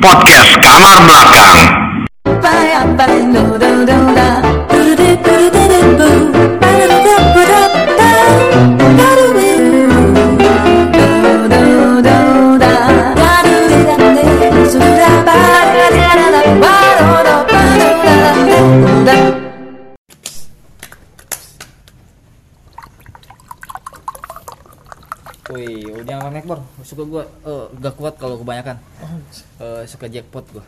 Podcast Kamar Belakang. Wih, udah sama Macbor. Suka gua eh, gak kuat kalau kebanyakan. Eh, suka jackpot gua.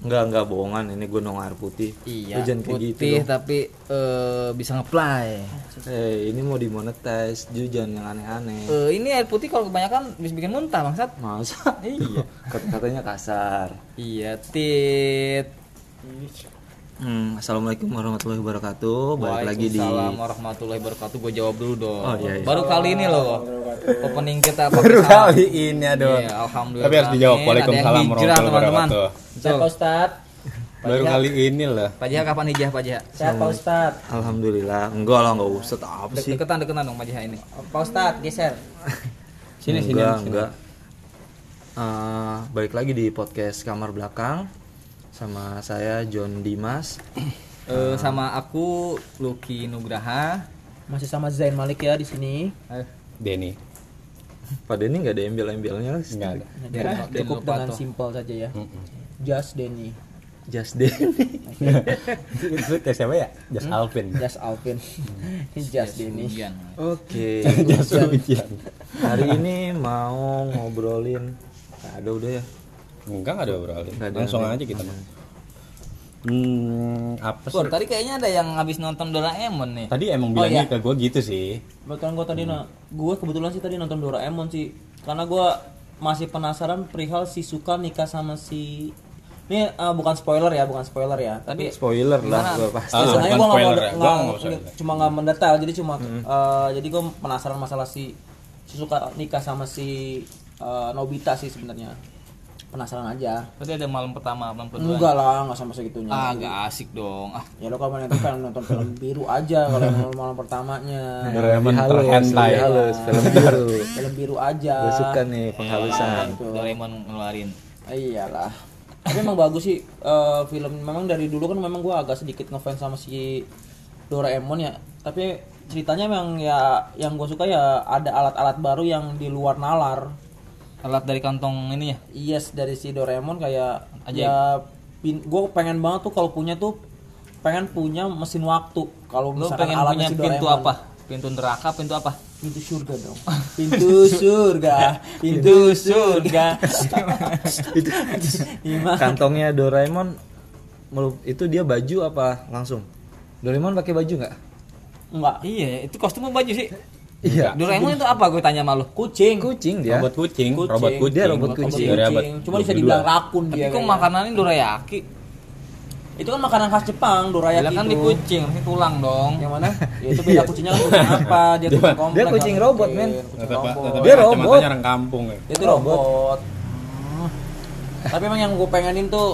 Enggak, enggak bohongan. Ini gunung air putih. Iya, Lu jangan kayak gitu putih tapi eh, bisa ngeplay. Eh, ini mau dimonetize. Ju jangan yang aneh-aneh. Eh, ini air putih kalau kebanyakan bisa bikin muntah, bangsat. Masa? iya. Katanya kasar. Iya, tit. Hmm, Assalamualaikum warahmatullahi wabarakatuh. Balik lagi di Waalaikumsalam warahmatullahi wabarakatuh. Gue jawab dulu dong. Oh, iya, iya. Baru kali ini loh. Opening kita Baru kali ini aduh. Iya, alhamdulillah. Tapi harus dijawab. Waalaikumsalam warahmatullahi teman-teman. wabarakatuh. Siapa Ustad? Baru kali ini lah. Pak Jiha kapan hijrah Pak Jiha? Siapa Ustad? Alhamdulillah. Enggak lah, enggak usah. Apa sih? Deketan deketan dong Pak Jiha ini. Pak Ustad, geser. Sini sini. enggak, sini. enggak. Eh, balik lagi di podcast kamar belakang sama saya John Dimas. Eh, sama aku Lucky Nugraha. Masih sama Zain Malik ya di sini. Denny. Pak Denny nggak ada embel-embelnya. Enggak ada. Biar Cukup, dengan simpel saja ya. Just Denny, Just Denny. Itu kayak siapa ya? Just Alvin. Just Alvin, Just Denny. Oke. Just Hujan. Hari ini mau ngobrolin. Nggak ada udah ya. Enggak enggak ada obrolan. Nggak ada. Langsung aja kita. Hmm, apa sih? Tadi kayaknya ada yang habis nonton Doraemon nih. Tadi emang Oh, bilangnya iya. ke gue gitu sih. Bahkan gue tadi, nah, gue kebetulan sih tadi nonton Doraemon sih, karena gue masih penasaran perihal si Suka nikah sama si. Ini eh, bukan spoiler ya, bukan spoiler ya. Tapi Spoiler lah, gua pasti. Ah, sebenarnya gue nggak mau, ya. Cuma nggak mendetail, jadi cuma eh, jadi gue penasaran masalah si, si Suka nikah sama si eh, Nobita sih sebenarnya. Penasaran aja. Berarti ada malam pertama, malam kedua. Enggak lah, nggak sampai segitunya. Ah, gak asik dong. Ah, Ya lo kalau nonton kan nonton film biru aja kalau yang malam, malam pertamanya. Doraemon halus, terhentai. lebih halus, film biru. film biru aja. Gue suka nih penghalusan. Doraemon ngeluarin. Ah, Iyalah. Tapi emang bagus sih eh, film memang dari dulu kan memang gua agak sedikit ngefans sama si Doraemon ya. Tapi ceritanya memang ya yang gue suka ya ada alat-alat baru yang di luar nalar. Alat dari kantong ini ya. Yes dari si Doraemon kayak Ajaib. ya gue pengen banget tuh kalau punya tuh pengen punya mesin waktu kalau Lu misalkan pengen punya si pintu Doraemon. apa? Pintu neraka, pintu apa? Pintu surga dong. Pintu surga. Pintu surga. Gimana? Kantongnya Doraemon melu- itu dia baju apa langsung? Doraemon pakai baju nggak? Enggak. Iya, itu kostumnya baju sih. Iya. Doraemon itu apa gue tanya malu? Kucing. Kucing dia. Robot kucing, Kucing. robot kucing. Dia robot Robot kucing. Abad Cuma bisa 22. dibilang rakun Tapi dia. kok kayaknya. makanannya dorayaki? Itu kan makanan khas Jepang, dorayaki kan itu. di kucing, ini tulang dong. Yang mana? Ya itu beda kucingnya kan kucing apa? Dia kucing komplek. Dia kucing kan, robot, kucing. men. Kucing Tetap robot. Dia orang kampung ya. Itu robot. Tapi emang yang gue pengenin tuh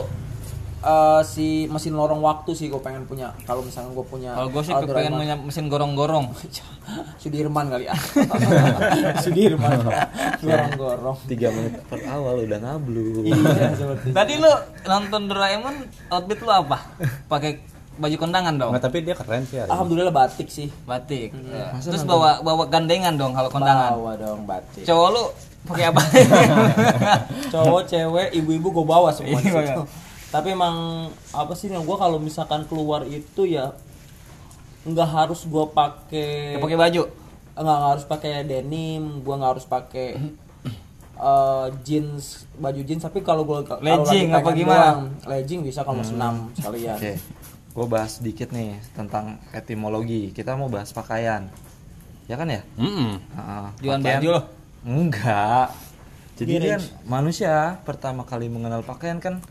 eh, si mesin lorong waktu sih gue pengen punya. Kalau misalnya gue punya. Kalau gue sih kepengen Doraemon. punya mesin gorong-gorong. Sudirman kali ya. Sudirman. Gorong-gorong. Tiga menit per awal udah ngablu. Iya seperti. Tadi lu nonton Doraemon, outfit lu apa? Pakai baju kondangan dong. Nggak, tapi dia keren sih hari ini. Alhamdulillah batik sih. Batik. Ya. Terus bawa bawa gandengan dong kalau kondangan. Bawa dong batik. Cowok lu pakai apa? cowok cewek ibu-ibu gue bawa semua Iya. Tapi emang apa sih yang gue kalau misalkan keluar itu ya nggak harus gue pakai Ya, pakai baju. nggak nggak harus pakai denim gue nggak harus pakai eh, jeans baju jeans tapi kalau gue Legging apa gimana? legging bisa kalau mau senam sekalian Oke. Gue bahas sedikit nih tentang etimologi. Kita mau bahas pakaian. Ya kan ya? Mm-mm. Heeh, Jualan pakaian- baju lo. Enggak. Jadi kan manusia pertama kali mengenal pakaian kan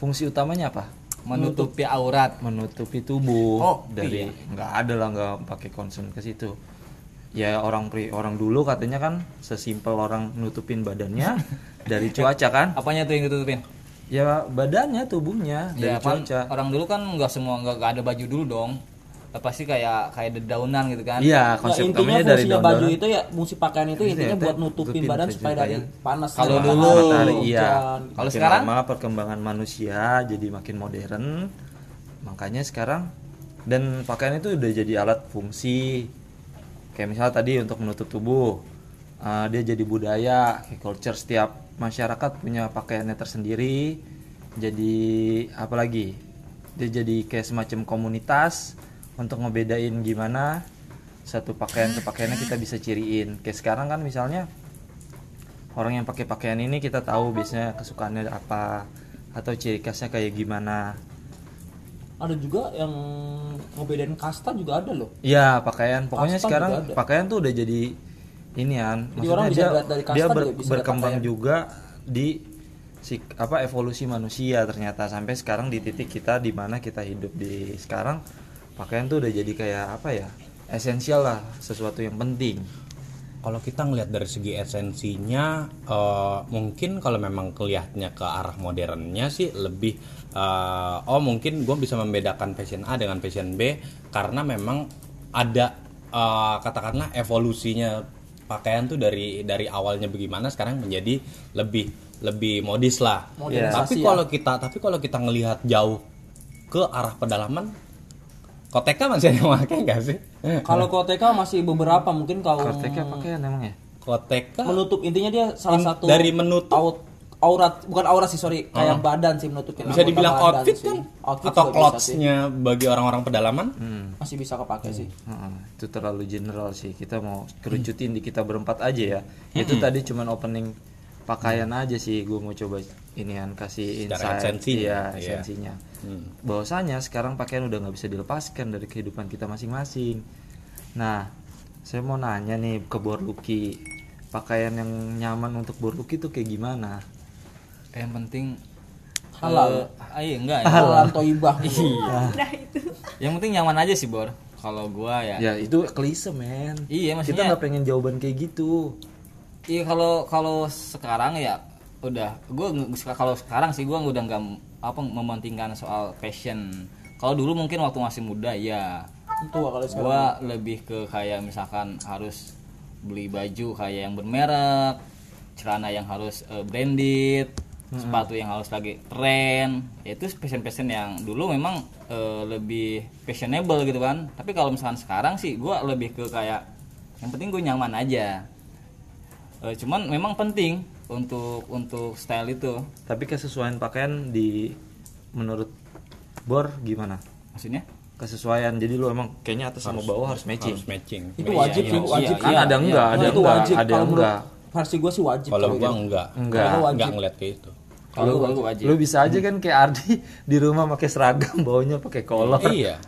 fungsi utamanya apa? Menutupi aurat. Menutupi tubuh Oh, dari iya. nggak ada lah nggak pakai concern ke situ. Ya orang pri orang dulu katanya kan sesimpel orang nutupin badannya dari cuaca kan? Apanya tuh yang ditutupin? Ya badannya tubuhnya dari Ya kan cuaca. orang dulu kan nggak semua nggak ada baju dulu dong. Apa sih kayak kayak dedaunan gitu kan. Iya, Ya, konsep intinya utamanya dari fungsinya baju itu ya fungsi pakaian itu Iya, intinya buat nutupin nutupin badan supaya dari supaya- panas Kalau sinar dulu, iya. Kalau sekarang? lama perkembangan manusia jadi makin modern. Makanya sekarang dan pakaian itu udah jadi alat fungsi. Kayak misalnya tadi untuk menutup tubuh. Uh, dia jadi budaya kayak culture. Setiap masyarakat punya pakaiannya tersendiri. Jadi apa lagi? Dia jadi kayak semacam komunitas untuk ngebedain gimana satu pakaian ke pakaiannya kita bisa ciriin. Kayak sekarang kan misalnya orang yang pakai pakaian ini kita tahu biasanya kesukaannya apa atau ciri khasnya kayak gimana. Ada juga yang ngebedain kasta juga ada loh. Iya pakaian. Pokoknya Kasta sekarang juga pakaian tuh udah jadi ini kan Jadi orang bisa lihat dari kasta dia juga ber- bisa lihat berkembang juga di si apa evolusi manusia ternyata. Sampai sekarang di titik kita di mana kita hidup di. Sekarang pakaian tuh udah jadi kayak apa ya esensial lah sesuatu yang penting Kalau kita ngelihat dari segi esensinya, eh, mungkin kalau memang kelihatannya ke arah modernnya sih lebih, eh, oh mungkin gue bisa membedakan fashion A dengan fashion B karena memang ada eh, katakanlah evolusinya pakaian tuh dari dari awalnya bagaimana sekarang menjadi lebih lebih modis lah. Modernisasi Tapi ya. kalau kita tapi kalau kita ngelihat jauh ke arah pedalaman, koteka masih ada yang pakai nggak sih? kalau koteka masih beberapa mungkin kalau Korteknya pakaian emang ya? Koteka menutup intinya dia salah In- satu dari menutup. aut- aurat bukan aurat sih sorry. Kayak badan sih menutupin bisa dibilang outfit kan? Outfit atau clothesnya bagi orang-orang pedalaman? Masih bisa kepake sih. Heeh, itu terlalu general sih. Kita mau kerucutin di kita berempat aja ya. Itu tadi cuman opening pakaian aja sih. Gue mau coba inian kasih Secara insight. esensinya, iya, iya. esensinya bahwasanya sekarang pakaian udah nggak bisa dilepaskan dari kehidupan kita masing-masing. Nah saya mau nanya nih ke Borluki pakaian yang nyaman untuk Borluki itu kayak gimana? Yang penting Halal. eh, ah, iya enggak ya. halal. Toibah. Yang penting nyaman aja sih bor. Kalau gua ya. Ya itu klise men. Iya, kita maksudnya- nggak pengen jawaban kayak gitu. Iya kalau kalau sekarang ya udah gue kalau sekarang sih gue udah nggak apa mementingkan soal fashion. Kalau dulu mungkin waktu masih muda ya itu kalau sekarang gue lebih ke kayak misalkan harus beli baju kayak yang bermerek, celana yang harus eh, branded, sepatu yang harus lagi tren. Itu fashion yang dulu memang eh, lebih fashionable gitu kan. Tapi kalau misalkan sekarang sih gue lebih ke kayak yang penting gue nyaman aja. Eh, cuman memang penting untuk untuk style itu. Tapi kesesuaian pakaian di menurut Bor gimana? Maksudnya? Kesesuaian. Jadi lu emang kayaknya atas sama bawah harus matching. harus matching. Itu Iya, wajib iya, sih iya, wajib iya, kan? Ada iya. enggak? Nah, ada itu enggak? wajib ada enggak? versi gue sih wajib kalau gua gitu. enggak. Enggak. Enggak ngeliat kayak itu kalau gue wajib. lu bisa aja kan kayak Ardi di rumah pakai seragam bawahnya pakai kolor. Iya.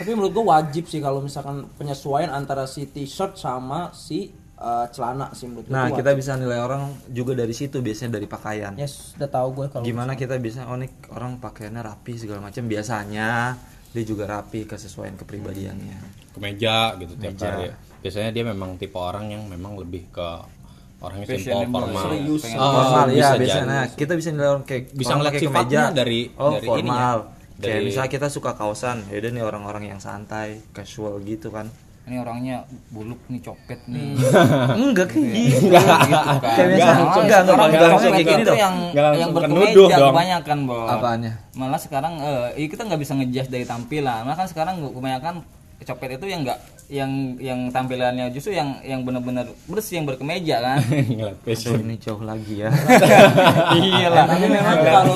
Tapi menurut gue wajib sih kalau misalkan penyesuaian antara si t-shirt sama si uh, celana sih menurut gue nah kita wajib. bisa nilai orang juga dari situ biasanya dari pakaian yes udah tahu gue kalau gimana kita bisa oh nih orang pakaiannya rapi segala macam biasanya dia juga rapi kesesuaian kepribadiannya kemeja gitu tiap Meja. hari biasanya dia memang tipe orang yang memang lebih ke orangnya simple formal serius. Oh, formal ya jadi. biasanya kita bisa nilai orang kayak Bisa orang ngeliat sifatnya dari- oh dari formal ininya. kayak Dari- misalnya kita suka kausan ya udah nih orang-orang yang santai casual gitu kan ini orangnya buluk nih copet nih. Enggak kayak gitu gitu. kan. Enggak, enggak, sekarang enggak, kayak gini dong. yang Enggak langsung yang menuduh berkemeja kebanyakan bos Apaannya? malah sekarang eh iya kita nggak bisa ngejudge dari tampilan. Malah kan sekarang kebanyakan copet itu yang enggak yang yang tampilannya justru yang yang benar-benar bersih yang berkemeja kan? Ngeliat fashion. Ini jauh lagi ya. Iya lah. Tapi memang kalau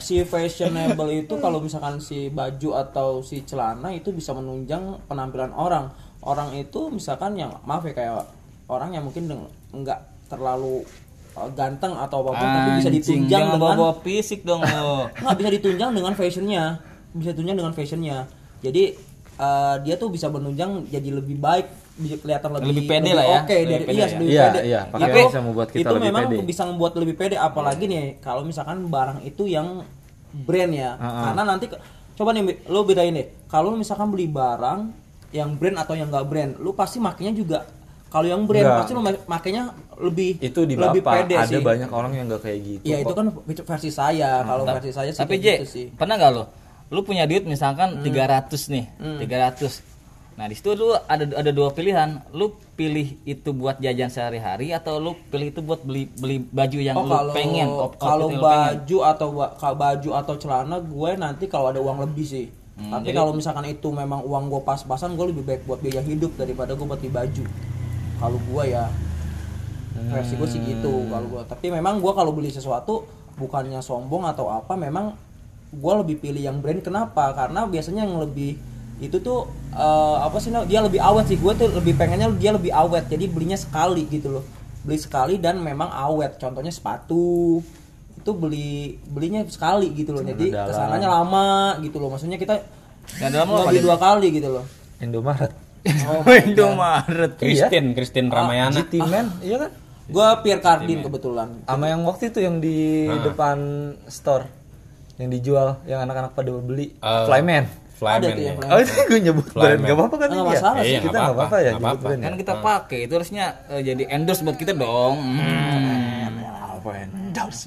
si fashionable itu kalau misalkan si baju atau si celana itu bisa menunjang penampilan orang. Orang itu misalkan yang maaf ya kayak orang yang mungkin deng- nggak terlalu uh, ganteng atau apa pun tapi bisa ditunjang dengan bawa fisik dong lo nggak bisa ditunjang dengan fashionnya. Bisa ditunjang dengan fashionnya. Jadi uh, dia tuh bisa menunjang jadi lebih baik bisa kelihatan lebih Lebih pede lah ya. oke dari pede iya ya. lebih Iya, pede iya, pakaian Itu- bisa membuat kita itu lebih memang pede. bisa membuat lebih pede apalagi nih kalau misalkan barang itu yang brand ya Uh-uh. karena nanti coba nih lo bedain deh kalau misalkan beli barang yang brand atau yang nggak brand lu pasti makanya juga kalau yang brand Nggak. pasti lu ma- makanya lebih itu di lebih bapak pede ada sih banyak orang yang nggak kayak gitu ya itu kan versi saya kalau versi saya sih tapi J gitu sih pernah nggak lo lu punya duit misalkan 300 nih 300 nah di situ lu ada ada dua pilihan lu pilih itu buat jajan sehari-hari atau lu pilih itu buat beli beli baju yang Oh lu kalau pengen kalau lu pengen. baju atau kalau baju atau celana gue nanti kalau ada uang lebih sih. Hmm, Tapi jadi- kalau misalkan itu memang uang gue pas-pasan gue lebih baik buat biaya hidup daripada gue buat beli baju. Kalau gue ya versi gue sih gitu kalau gue. Tapi memang gue kalau beli sesuatu bukannya sombong atau apa, memang gue lebih pilih yang brand. Kenapa? Karena biasanya yang lebih itu tuh eh, apa sih nah, dia lebih awet sih. Gue tuh lebih pengennya dia lebih awet jadi belinya sekali gitu loh. Beli sekali dan memang awet. Contohnya sepatu itu beli belinya sekali gitu loh. Jadi dalam. ke sananya lama gitu loh. Maksudnya kita Yang dalam apa, Din? dua kali gitu loh. Indomaret. Oh, Indomaret. Christine Christine Ramayana. GT Man. Iya kan? Gue Pierre Cardin kebetulan. Sama yang waktu itu yang di depan store yang dijual yang anak-anak pada beli Eh, Flyman Flyman Ada tuh yang ya. Flyman. oh itu gue nyebut brand Flyman. gak apa-apa kan ini ya? masalah sih. Iya, kita nggak nggak apa-apa ya apa-apa, brand ya? kan kita pakai itu harusnya eh, jadi endorse buat kita dong Hmm. apa endorse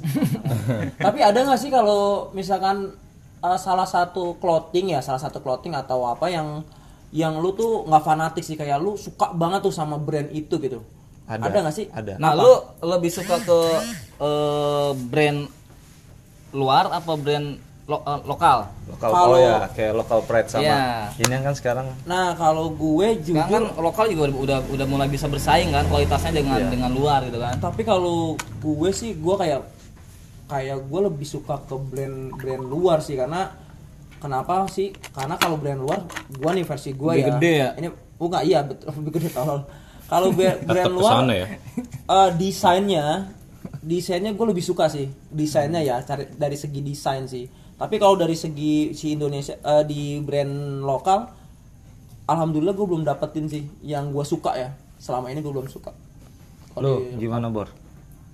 tapi ada nggak sih kalau misalkan uh, salah satu clothing ya salah satu clothing atau apa yang yang lu tuh nggak fanatik sih kayak lu suka banget tuh sama brand itu gitu Ada. ada nggak sih Ada. Nah, lu lebih suka ke eh, brand luar apa brand lo- eh, lokal? lokal Kalau- oh ya kayak local pride sama Iya. ini kan sekarang nah kalau gue Sekarang kan jujur lokal juga udah udah mulai bisa bersaing kan kualitasnya dengan Iya. dengan luar gitu kan. tapi kalau gue sih gue kayak kayak gue lebih suka ke brand brand luar sih karena kenapa sih karena kalau brand luar gue nih versi gue ya gede ya? ini bukan iya betul lebih gede tolol kalau brand, luar ya? eh, desainnya desainnya gue lebih suka sih desainnya ya cari dari segi desain sih. Tapi kalau dari segi si Indonesia eh, di brand lokal alhamdulillah gue belum dapetin sih yang gue suka ya. Selama ini gue belum suka. Di- gimana bor?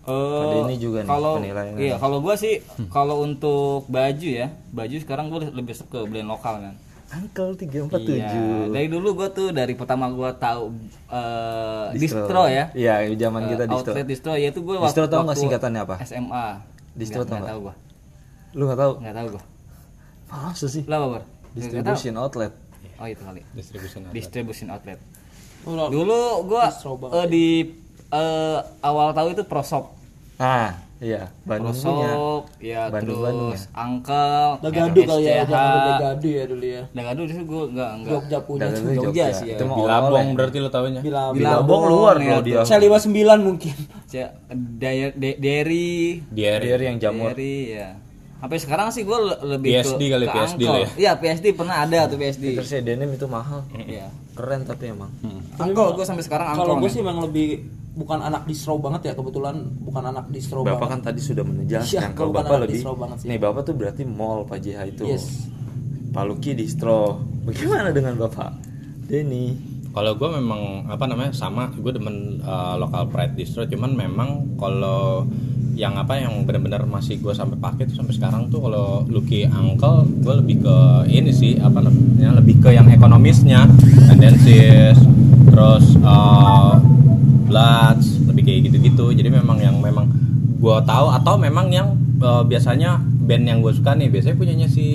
Eh, Pada ini juga nih kalau penilaiannya. iya kalau gua sih kalau untuk baju ya baju sekarang gua lebih suka ke brand lokal kan Uncle 347 iya dari dulu gua tuh dari pertama gua tahu eh, distro. ya. Iya zaman kita Eh, distro. outlet distro ya itu gua Distro waktu, tau nggak waktu singkatannya apa? SMA Distro tau tahu gua. Lu nggak tahu? Nggak tahu gua. Masa sih? Lah Bor? Tahu. distribution outlet. Oh itu kali. Distribution outlet. distribution outlet. Dulu gua Distro banget. eh, di eh, awal tahu itu prosop. Nah iya Bandung punya. Prosop ya Bandung, terus Bandung ya? angkel Dagadu kali ya, jangan Dagadu ya dulu ya. Dagadu itu gue enggak enggak Jogja punya. Dagadu Jogja Jogja. sih ya. itu mau Bilabong oleh berarti lo taunya? Bila Bilabong luar ya, loh dia. Saya 59 mungkin. Derry. Diary Dia yang jamur. Derry ya sampai sekarang sih gue lebih PSD ke, kali, ke PSD lah ya. iya PSD pernah ada tuh PSD terus ya denim itu mahal. Iya. Keren tapi emang. Angkel gue sampai sekarang angkel Kalau gue sih emang lebih bukan anak distro banget ya kebetulan bukan anak distro Bapak banget. kan tadi sudah menjelaskan gua kalau Bapak lebih distro banget sih. nih Bapak tuh berarti mall Pak JH itu. Yes. Pak Luki distro. Bagaimana dengan Bapak? Denny. Kalau gue memang apa namanya sama, gue demen uh, lokal pride distro. Cuman memang kalau yang apa yang benar-benar masih gue sampai pakai tuh sampai sekarang tuh kalau Lucky Uncle gue lebih ke ini sih apa namanya lebih ke yang ekonomisnya. Tendencies terus uh, bloods lebih kayak gitu-gitu. Jadi memang yang memang gue tahu atau memang yang uh, biasanya band yang gue suka nih biasanya punyanya si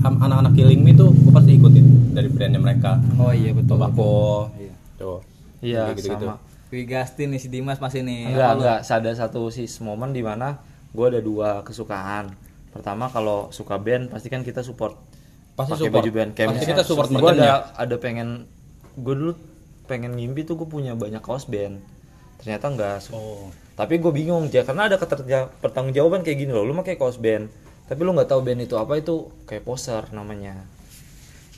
am- anak-anak Killing Me tuh gue pasti ikutin dari brandnya mereka. Oh iya betul tobacco Iya. tuh. Iya Kayak gitu-gitu. sama Wigastin nih si Dimas masih nih. Enggak enggak. Ada satu sis momen di mana gue ada dua kesukaan. Pertama kalau suka band pasti kan kita support. Pasti pakai support. baju band kayak Pasti kita support gue ada ada pengen gue dulu pengen ngimpi tuh gue punya banyak kaos band. Ternyata enggak oh. Tapi gue bingung ya karena ada keterja pertanggungjawaban kayak gini loh. Lu pakai kaos band tapi lu nggak tahu band itu apa itu kayak poser namanya.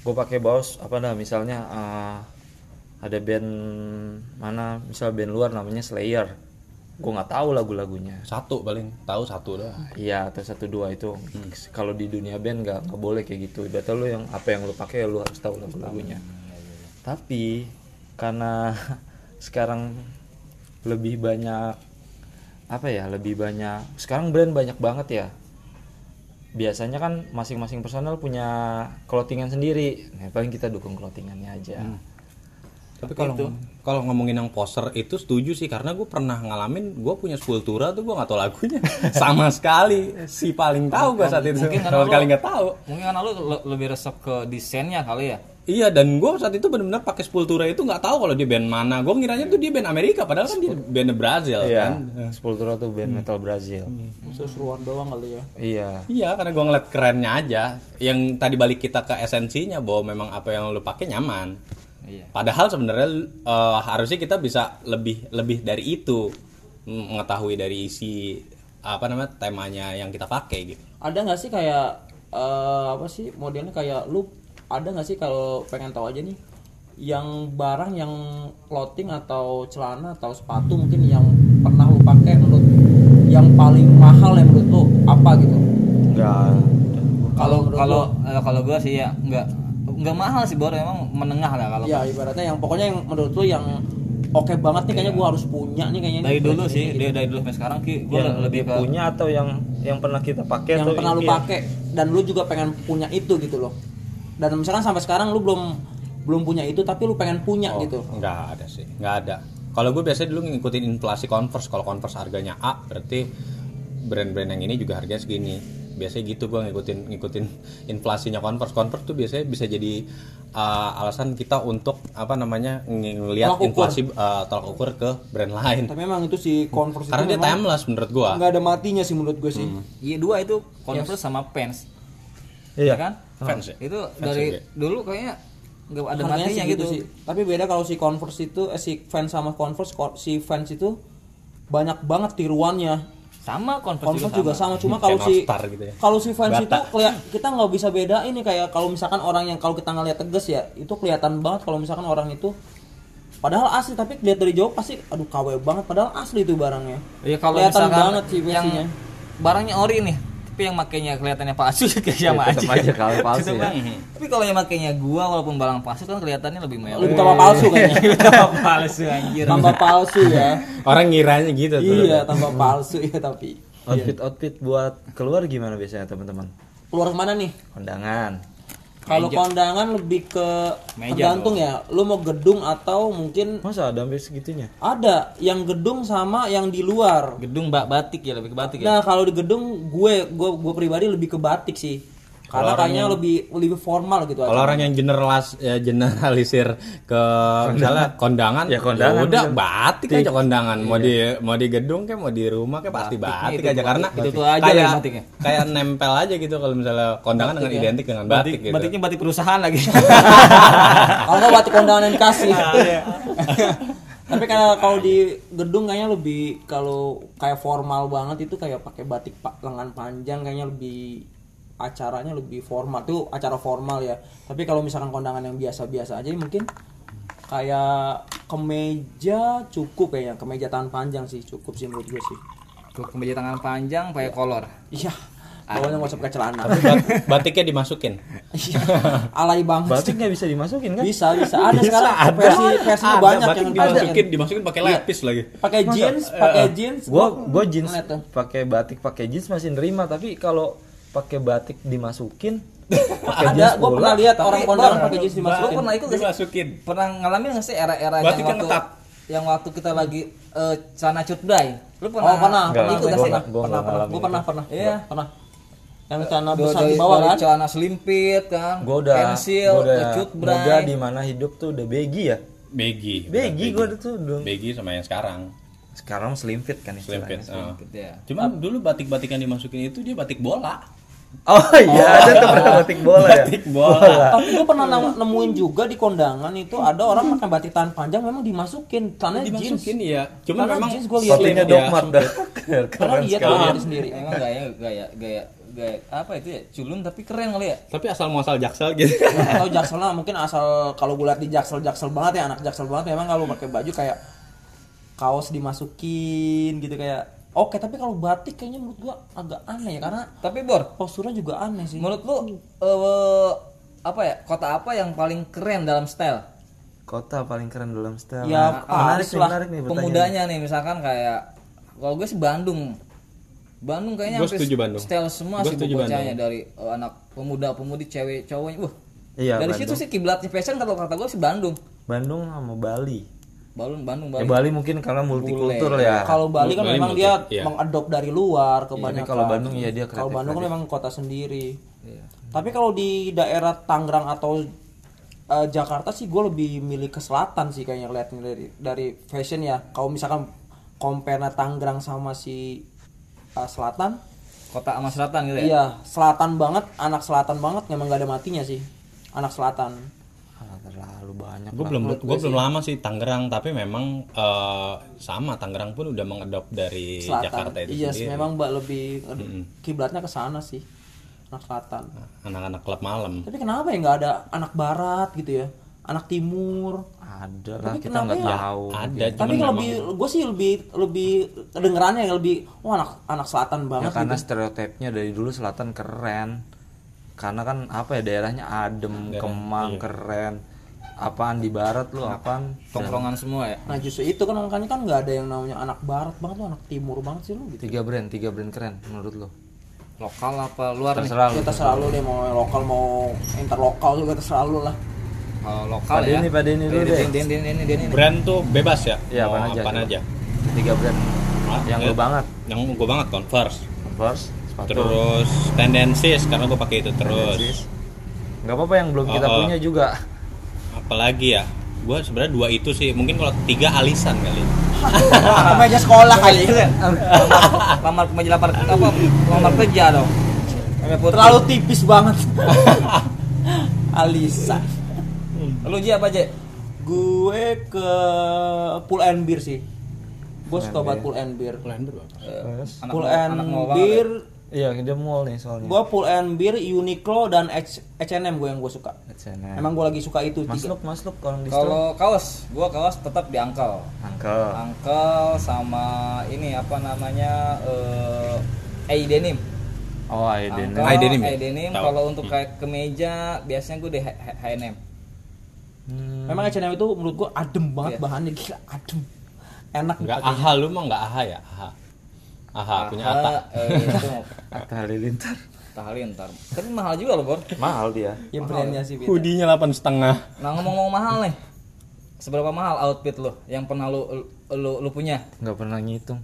Gue pakai baos apa dah misalnya eh, ada band mana? Misal band luar namanya Slayer. Gue nggak tahu lagu-lagunya. Satu paling tahu satu dah. Iya atau satu dua itu. Kalau di dunia band nggak nggak boleh kayak gitu. Data lu yang apa yang lu pakai lu harus tahu lagu-lagunya. Tapi karena sekarang lebih banyak apa ya lebih banyak sekarang brand banyak banget ya. Biasanya kan masing-masing personal punya clothingan sendiri. Nah paling kita dukung clothingannya aja Tapi kalau Itu. kalau ngomongin yang poser itu setuju sih karena gue pernah ngalamin gue punya Sepultura tuh gue nggak tahu lagunya sama sekali si paling tahu gue saat itu Mungkin sama sekali nggak tahu. Mungkin karena lu le- lebih resep ke desainnya kali ya. Iya dan gue saat itu benar-benar pakai Sepultura itu nggak tahu kalau dia band mana. Gue ngiranya tuh dia band Amerika padahal kan dia band Brazil Iya. kan. Sepultura tuh band Hmm. metal Brazil. seruan doang kali ya Iya. Iya karena gue ngeliat kerennya aja. Yang tadi balik kita ke esensinya bahwa memang apa yang lu pakai nyaman. Iya. Padahal sebenarnya eh, harusnya kita bisa lebih lebih dari itu mm, mengetahui dari isi apa namanya temanya yang kita pakai gitu. ada nggak sih kayak eh, apa sih modelnya kayak lu ada nggak sih kalau pengen tahu aja nih yang barang yang clothing atau celana atau sepatu mungkin yang pernah lu pakai menurut yang paling mahal yang menurut lu apa gitu Enggak. Kalau kalau eh, kalau gua sih ya nggak nggak mahal sih bor emang menengah lah kalau ya ibaratnya yang pokoknya yang menurut lu yang oke banget nih kayaknya gua harus punya nih kayaknya dari dulu sih dari, dari dulu sampai sekarang ki gua yang lebih ke punya atau yang yang pernah kita pakai yang atau pernah lu iya. pakai dan lu juga pengen punya itu gitu loh dan misalkan sampai sekarang lu belum belum punya itu tapi lu pengen punya Oh, gitu Nggak ada sih, nggak ada. Kalau gue biasanya dulu ngikutin inflasi Converse. Kalau Converse harganya A, berarti brand-brand yang ini juga harganya segini. Biasanya gitu gue ngikutin ngikutin inflasinya Converse. Converse tuh biasanya bisa jadi uh, alasan kita untuk apa namanya ng- ngelihat inflasi uh, tolak ukur ke brand lain. tapi memang itu si Converse Karena itu dia timeless menurut gue. nggak ada matinya sih menurut gue sih iya dua itu Converse sama pants Iya. ya kan Fans ya? itu Fans dari juga. dulu kayaknya nggak ada Harganya matinya segitu gitu sih tapi beda kalau si Converse itu eh, si fans sama Converse si fans itu banyak banget tiruannya sama Converse, Converse juga sama, cuma Kayak kalau si gitu ya. kalau si fans Bata. itu keliat- kita nggak bisa beda ini kayak kalau misalkan orang yang kalau kita ngeliat tegas ya itu kelihatan banget kalau misalkan orang itu padahal asli tapi lihat dari jauh pasti aduh KW banget padahal asli itu barangnya Iya kalau kelihatan misalkan banget sih yang barangnya ori nih, tapi yang makainya kelihatannya palsu kayak sama Ya, tetep aja kalau palsu ya. kan. Tapi kalau yang makainya gua walaupun barang palsu kan kelihatannya lebih mewah. lebih tambah palsu kayaknya tambah palsu anjir. tambah palsu ya Orang ngiranya gitu tuh. iya tambah palsu ya tapi Outfit outfit buat keluar gimana biasanya teman-teman? keluar ke mana nih Kondangan. Kalau kondangan lebih ke Meja tergantung ya. Lu mau gedung atau mungkin Masa ada sampai segitunya? ada. Yang gedung sama yang di luar. Gedung mbak batik ya lebih ke batik ya. Nah kalau di gedung gue gue gue pribadi lebih ke batik sih karena kayaknya lebih lebih formal gitu Kalau orang yang generalis ya, generalisir ke misalnya kondangan, Ya, kondangan udah bisa. batik aja kondangan. Mau di mau di gedung kayak mau di rumah kayak pasti batik, itu aja batik. karena Itu tuh aja kayak batiknya. kayak nempel aja gitu kalau misalnya kondangan dengan identik dengan batik, batik, gitu. batiknya batik perusahaan lagi. kalau nggak batik kondangan yang dikasih tapi kalau kalau di gedung kayaknya lebih kalau kayak formal banget itu kayak pakai batik pak lengan panjang kayaknya lebih acaranya lebih formal. Tuh acara formal ya. Tapi kalau misalkan kondangan yang biasa-biasa aja mungkin kayak kemeja cukup kayaknya. Kemeja tangan panjang sih cukup sih menurut gue sih. Tuh kemeja tangan panjang pakai kolor. iya. Bawahnya nggak usah pakai celana. Tapi bat- batiknya dimasukin. Iya. alay banget Batik nggak bisa dimasukin kan? bisa bisa. Ada Bisa, sekarang ada. versi Ada, banyak batik yang dimasukin, dimasukin pakai lapis lagi. pakai jeans pakai jeans. Gua gua jeans pakai batik pakai jeans masih nerima. Tapi kalau pakai batik dimasukin pakai ada gue pernah lihat orang kondangan pakai jeans Gua dimasukin pernah ikut? Dimasukin. Pernah ngalamin nggak sih era-era yang waktu ketat. yang waktu kita lagi eh, celana cutbray? Lu oh pernah? pernah pernah ikut gua nggak sih pernah pernah gue pernah pernah Iya. pernah yang celana besar di bawah kan celana selimpit kan gua udah pensil gua udah cutbray muda di mana hidup tuh udah begi ya Begi. begi gua tuh dong Begi sama yang sekarang. sekarang slim fit kan istilahnya oh. Gitu ya. Cuma dulu batik-batik yang dimasukin itu dia batik bola. Oh iya ada tuh pernah batik bola ya Batik bola. tapi gue pernah nemu- nemuin juga di kondangan itu ada orang pakai batik tangan panjang memang dimasukin celana jeans dimasukin ya. Cuma Celana memang jeans gua lihat sepatunya slim ya, Dogmart sempit. dah karena lihat sekali gue sendiri Emang gaya gaya gaya gaya apa itu ya? Culun tapi keren kali ya. Tapi asal muasal jaksel gitu. atau jaksel lah mungkin asal kalau gue lihat di jaksel jaksel banget ya anak jaksel banget memang kalau pakai baju kayak kaos dimasukin gitu kayak oke tapi kalau batik kayaknya menurut gua agak aneh ya karena Tapi Bor, posturnya juga aneh sih menurut lu eh, apa ya? Kota apa yang paling keren dalam style? kota paling keren dalam style Ya, Nah, menarik nih lah. menarik nih. Pemudanya nih misalkan kayak kalau gue sih Bandung. Bandung kayaknya hampir setuju Bandung. Style semua Gua sih setuju bocahnya Bandung. dari eh, anak pemuda-pemudi cewek cowoknya. Wah. Iya, dari Bandung. situ sih kiblatnya fashion kalau kata gue sih Bandung. Bandung sama Bali. Bandung Bandung Ya Bali. Bali mungkin karena multikultur ya. Kalau Bali kan Bali memang multi- dia iya. mengadop dari luar kebanyakan. kalau Bandung ya dia Kalau Bandung kan memang kota sendiri. Iya. Tapi kalau di daerah Tangerang atau eh, Jakarta sih gue lebih milih ke selatan sih kayaknya lihatnya dari dari fashion ya. Kalau misalkan compare Tangerang sama si eh, selatan, Kota sama selatan gitu ya. iya selatan banget, anak selatan banget memang gak ada matinya sih. Anak selatan. Terlalu banyak. gue belum gue belum lama sih Tangerang tapi memang eh, sama Tangerang pun udah mengadop dari Selatan. Jakarta itu iya, sendiri memang mbak lebih kiblatnya ke sana sih. Anak selatan. anak-anak klub malam Tapi kenapa ya nggak ada anak barat gitu ya? Anak timur. Ada lah Tapi kita kenapa nggak ya? tahu. ada Tapi cuman memang lebih gue sih lebih lebih kedengerannya yang lebih oh anak anak selatan Ya banget karena gitu. stereotipnya dari dulu selatan keren. Karena kan apa ya daerahnya adem, kemang, iya. keren. Apaan di barat lu apaan? Tongkrongan semua ya. Nah justru itu kan makanya kan nggak ada yang namanya anak barat banget lu anak timur banget sih lu gitu. Tiga brand, tiga brand keren menurut lu. Lokal apa luar nih? Terserah lu. Kita selalu deh mau lokal mau interlokal juga terserah lu lah. Kalau lokal Pak ya. Denny, Pak Denny dulu deh. Denny, Denny, Denny, Denny. brand tuh bebas ya Iya, mau apaan aja, apaan aja Tiga brand. Ah, yang ya. lu banget. yang gue banget Converse Converse, sepatu. terus tendencies karena gue pakai itu terus. Nggak apa-apa yang belum kita oh. punya juga. apalagi ya gue sebenarnya dua itu sih mungkin kalau tiga alisan kali Meja sekolah kali. lamar meja lamar apa lamar kerja dong. Terlalu tipis banget. Alisa. lu Ji apa Ji? Gue ke Pull and Beer sih. Gue suka banget Pull and Beer. Blender apa? Terus? Anak Pull mau- and Beer Iya, dia mall nih soalnya. Gua Pull and Beer, Uniqlo dan H- H&M gue yang gue suka. H&M. Emang gue lagi suka itu Mas tiga. Luk, Mas Luk kalau di Kalau kaos, gua kaos tetap di angkel. Angkel. Angkel sama ini apa namanya eh A denim. Oh, Aiden. Angkel, denim ya? A denim. Kalau untuk kayak kemeja biasanya gue di H- H- H&M. Hmm. Memang H&M itu menurut gue adem banget Iya. bahannya gila adem. Enak dipakainya. aha lu mah nggak aha ya aha aha punya ata eh, itu Atta Halilintar. Halilintar. Tapi mahal juga loh, Bor. Mahal dia. Ya brandnya sih beda. hoodie-nya delapan setengah Nah, ngomong-ngomong mahal nih. Seberapa mahal outfit lu yang pernah lu lu, lu punya? Nggak pernah ngitung.